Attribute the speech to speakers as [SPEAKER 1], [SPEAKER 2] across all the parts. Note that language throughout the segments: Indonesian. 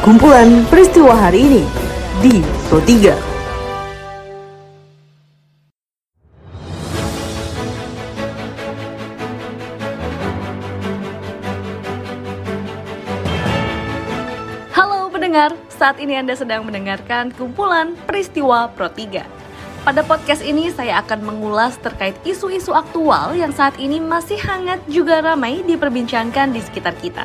[SPEAKER 1] kumpulan peristiwa hari ini di Pro 3.
[SPEAKER 2] pendengar, saat ini Anda sedang mendengarkan kumpulan peristiwa Pro 3. Pada podcast ini saya akan mengulas terkait isu-isu aktual yang saat ini masih hangat juga ramai diperbincangkan di sekitar kita.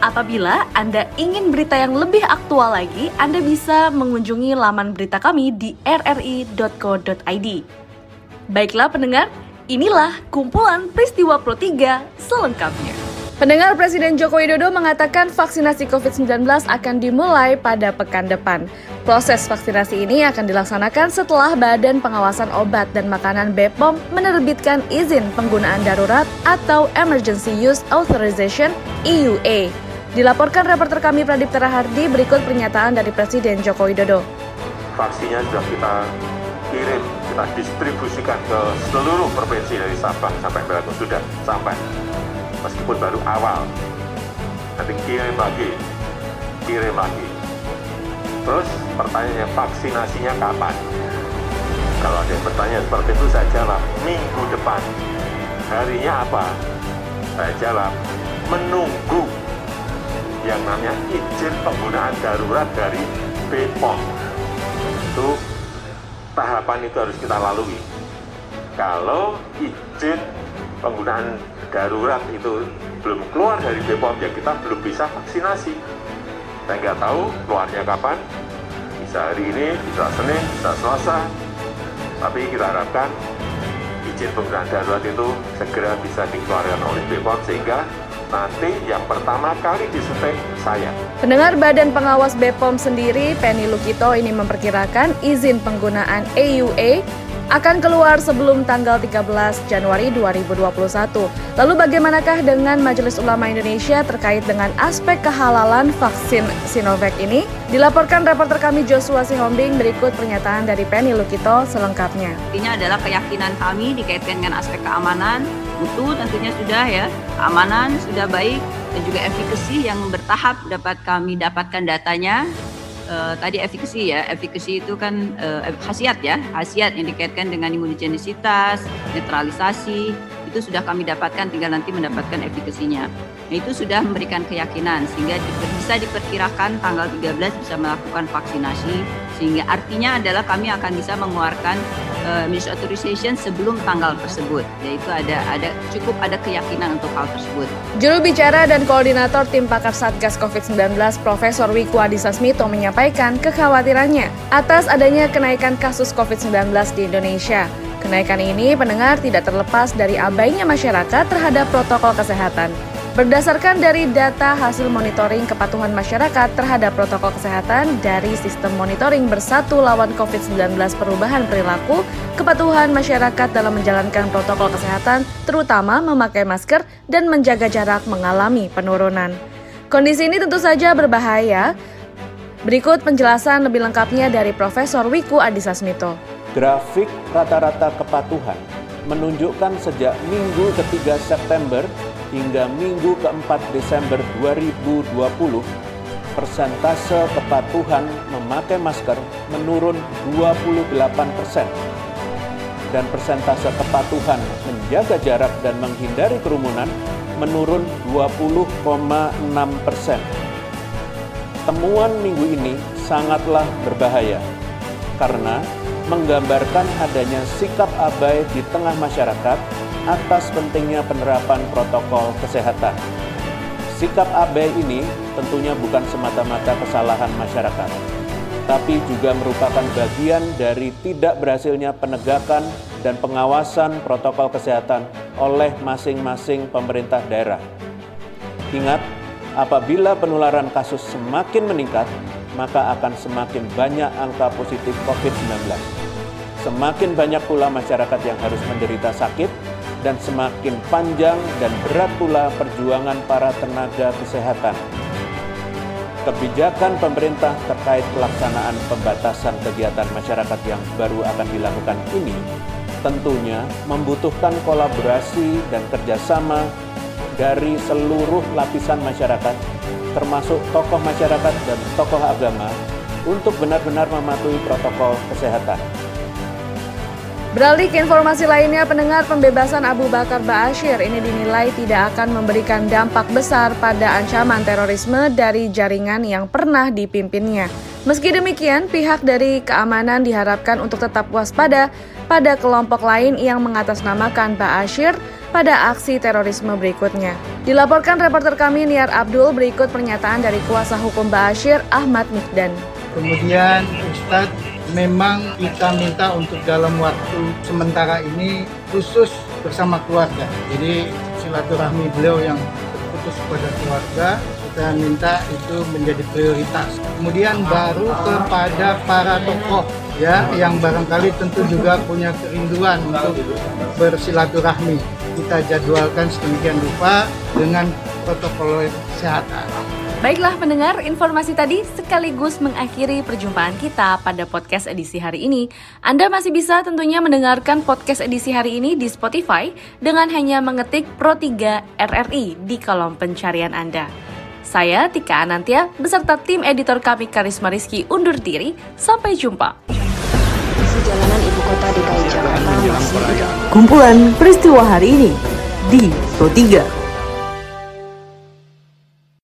[SPEAKER 2] Apabila Anda ingin berita yang lebih aktual lagi, Anda bisa mengunjungi laman berita kami di rri.co.id. Baiklah pendengar, inilah kumpulan peristiwa Pro 3 selengkapnya. Pendengar Presiden Joko Widodo mengatakan vaksinasi COVID-19 akan dimulai pada pekan depan. Proses vaksinasi ini akan dilaksanakan setelah Badan Pengawasan Obat dan Makanan BPOM menerbitkan izin penggunaan darurat atau Emergency Use Authorization EUA. Dilaporkan reporter kami Pradip Terahardi berikut pernyataan dari Presiden Joko Widodo.
[SPEAKER 3] Vaksinnya sudah kita kirim, kita distribusikan ke seluruh provinsi dari Sabang sampai Merauke sudah sampai meskipun baru awal. Nanti kirim lagi, kirim lagi. Terus pertanyaannya vaksinasinya kapan? Kalau ada yang bertanya seperti itu saya jawab minggu depan. Harinya apa? Saya jawab menunggu yang namanya izin penggunaan darurat dari BPOM. Itu tahapan itu harus kita lalui. Kalau izin penggunaan darurat itu belum keluar dari BPOM ya kita belum bisa vaksinasi. Saya nggak tahu keluarnya kapan, bisa hari ini, bisa Senin, bisa Selasa, tapi kita harapkan izin penggunaan darurat itu segera bisa dikeluarkan oleh BPOM sehingga nanti yang pertama kali disuntik saya.
[SPEAKER 2] Pendengar Badan Pengawas BPOM sendiri, Penny Lukito ini memperkirakan izin penggunaan AUA akan keluar sebelum tanggal 13 Januari 2021. Lalu bagaimanakah dengan Majelis Ulama Indonesia terkait dengan aspek kehalalan vaksin Sinovac ini? Dilaporkan reporter kami Joshua Sihombing berikut pernyataan dari Penny Lukito selengkapnya.
[SPEAKER 4] Ini adalah keyakinan kami dikaitkan dengan aspek keamanan, mutu tentunya sudah ya, keamanan sudah baik dan juga efikasi yang bertahap dapat kami dapatkan datanya uh, tadi efikasi ya, efikasi itu kan uh, khasiat ya, khasiat yang dikaitkan dengan imunigenisitas, netralisasi, itu sudah kami dapatkan tinggal nanti mendapatkan efikasinya. Nah, itu sudah memberikan keyakinan sehingga bisa diperkirakan tanggal 13 bisa melakukan vaksinasi sehingga artinya adalah kami akan bisa mengeluarkan uh, ministry authorization sebelum tanggal tersebut yaitu ada ada cukup ada keyakinan untuk hal tersebut.
[SPEAKER 2] Juru bicara dan koordinator tim pakar Satgas COVID-19 Profesor Wiku Adhisa Smito menyampaikan kekhawatirannya atas adanya kenaikan kasus COVID-19 di Indonesia. Kenaikan ini pendengar tidak terlepas dari abainya masyarakat terhadap protokol kesehatan. Berdasarkan dari data hasil monitoring kepatuhan masyarakat terhadap protokol kesehatan dari Sistem Monitoring Bersatu Lawan COVID-19 Perubahan Perilaku, kepatuhan masyarakat dalam menjalankan protokol kesehatan, terutama memakai masker dan menjaga jarak mengalami penurunan. Kondisi ini tentu saja berbahaya. Berikut penjelasan lebih lengkapnya dari Profesor Wiku Adhisa Smito.
[SPEAKER 5] Grafik rata-rata kepatuhan menunjukkan sejak minggu ketiga September hingga minggu keempat Desember 2020, persentase kepatuhan memakai masker menurun 28 persen dan persentase kepatuhan menjaga jarak dan menghindari kerumunan menurun 20,6 persen. Temuan minggu ini sangatlah berbahaya karena menggambarkan adanya sikap abai di tengah masyarakat atas pentingnya penerapan protokol kesehatan. Sikap abai ini tentunya bukan semata-mata kesalahan masyarakat, tapi juga merupakan bagian dari tidak berhasilnya penegakan dan pengawasan protokol kesehatan oleh masing-masing pemerintah daerah. Ingat, apabila penularan kasus semakin meningkat, maka akan semakin banyak angka positif COVID-19. Semakin banyak pula masyarakat yang harus menderita sakit, dan semakin panjang dan berat pula perjuangan para tenaga kesehatan. Kebijakan pemerintah terkait pelaksanaan pembatasan kegiatan masyarakat yang baru akan dilakukan ini tentunya membutuhkan kolaborasi dan kerjasama dari seluruh lapisan masyarakat, termasuk tokoh masyarakat dan tokoh agama, untuk benar-benar mematuhi protokol kesehatan.
[SPEAKER 2] Beralih ke informasi lainnya, pendengar pembebasan Abu Bakar Ba'asyir ini dinilai tidak akan memberikan dampak besar pada ancaman terorisme dari jaringan yang pernah dipimpinnya. Meski demikian, pihak dari keamanan diharapkan untuk tetap waspada pada kelompok lain yang mengatasnamakan Ba'asyir pada aksi terorisme berikutnya. Dilaporkan reporter kami Niar Abdul berikut pernyataan dari kuasa hukum Ba'asyir Ahmad Mikdan.
[SPEAKER 6] Kemudian Ustadz memang kita minta untuk dalam waktu sementara ini khusus bersama keluarga. Jadi silaturahmi beliau yang terputus kepada keluarga kita minta itu menjadi prioritas. Kemudian baru kepada para tokoh ya yang barangkali tentu juga punya kerinduan untuk bersilaturahmi. Kita jadwalkan sedemikian rupa dengan protokol kesehatan.
[SPEAKER 2] Baiklah pendengar, informasi tadi sekaligus mengakhiri perjumpaan kita pada podcast edisi hari ini. Anda masih bisa tentunya mendengarkan podcast edisi hari ini di Spotify dengan hanya mengetik Pro 3 RRI di kolom pencarian Anda. Saya Tika Anantia beserta tim editor kami Karisma Rizky undur diri. Sampai jumpa.
[SPEAKER 1] Jalanan ibu kota DKI Jakarta Kumpulan peristiwa hari ini di Pro 3.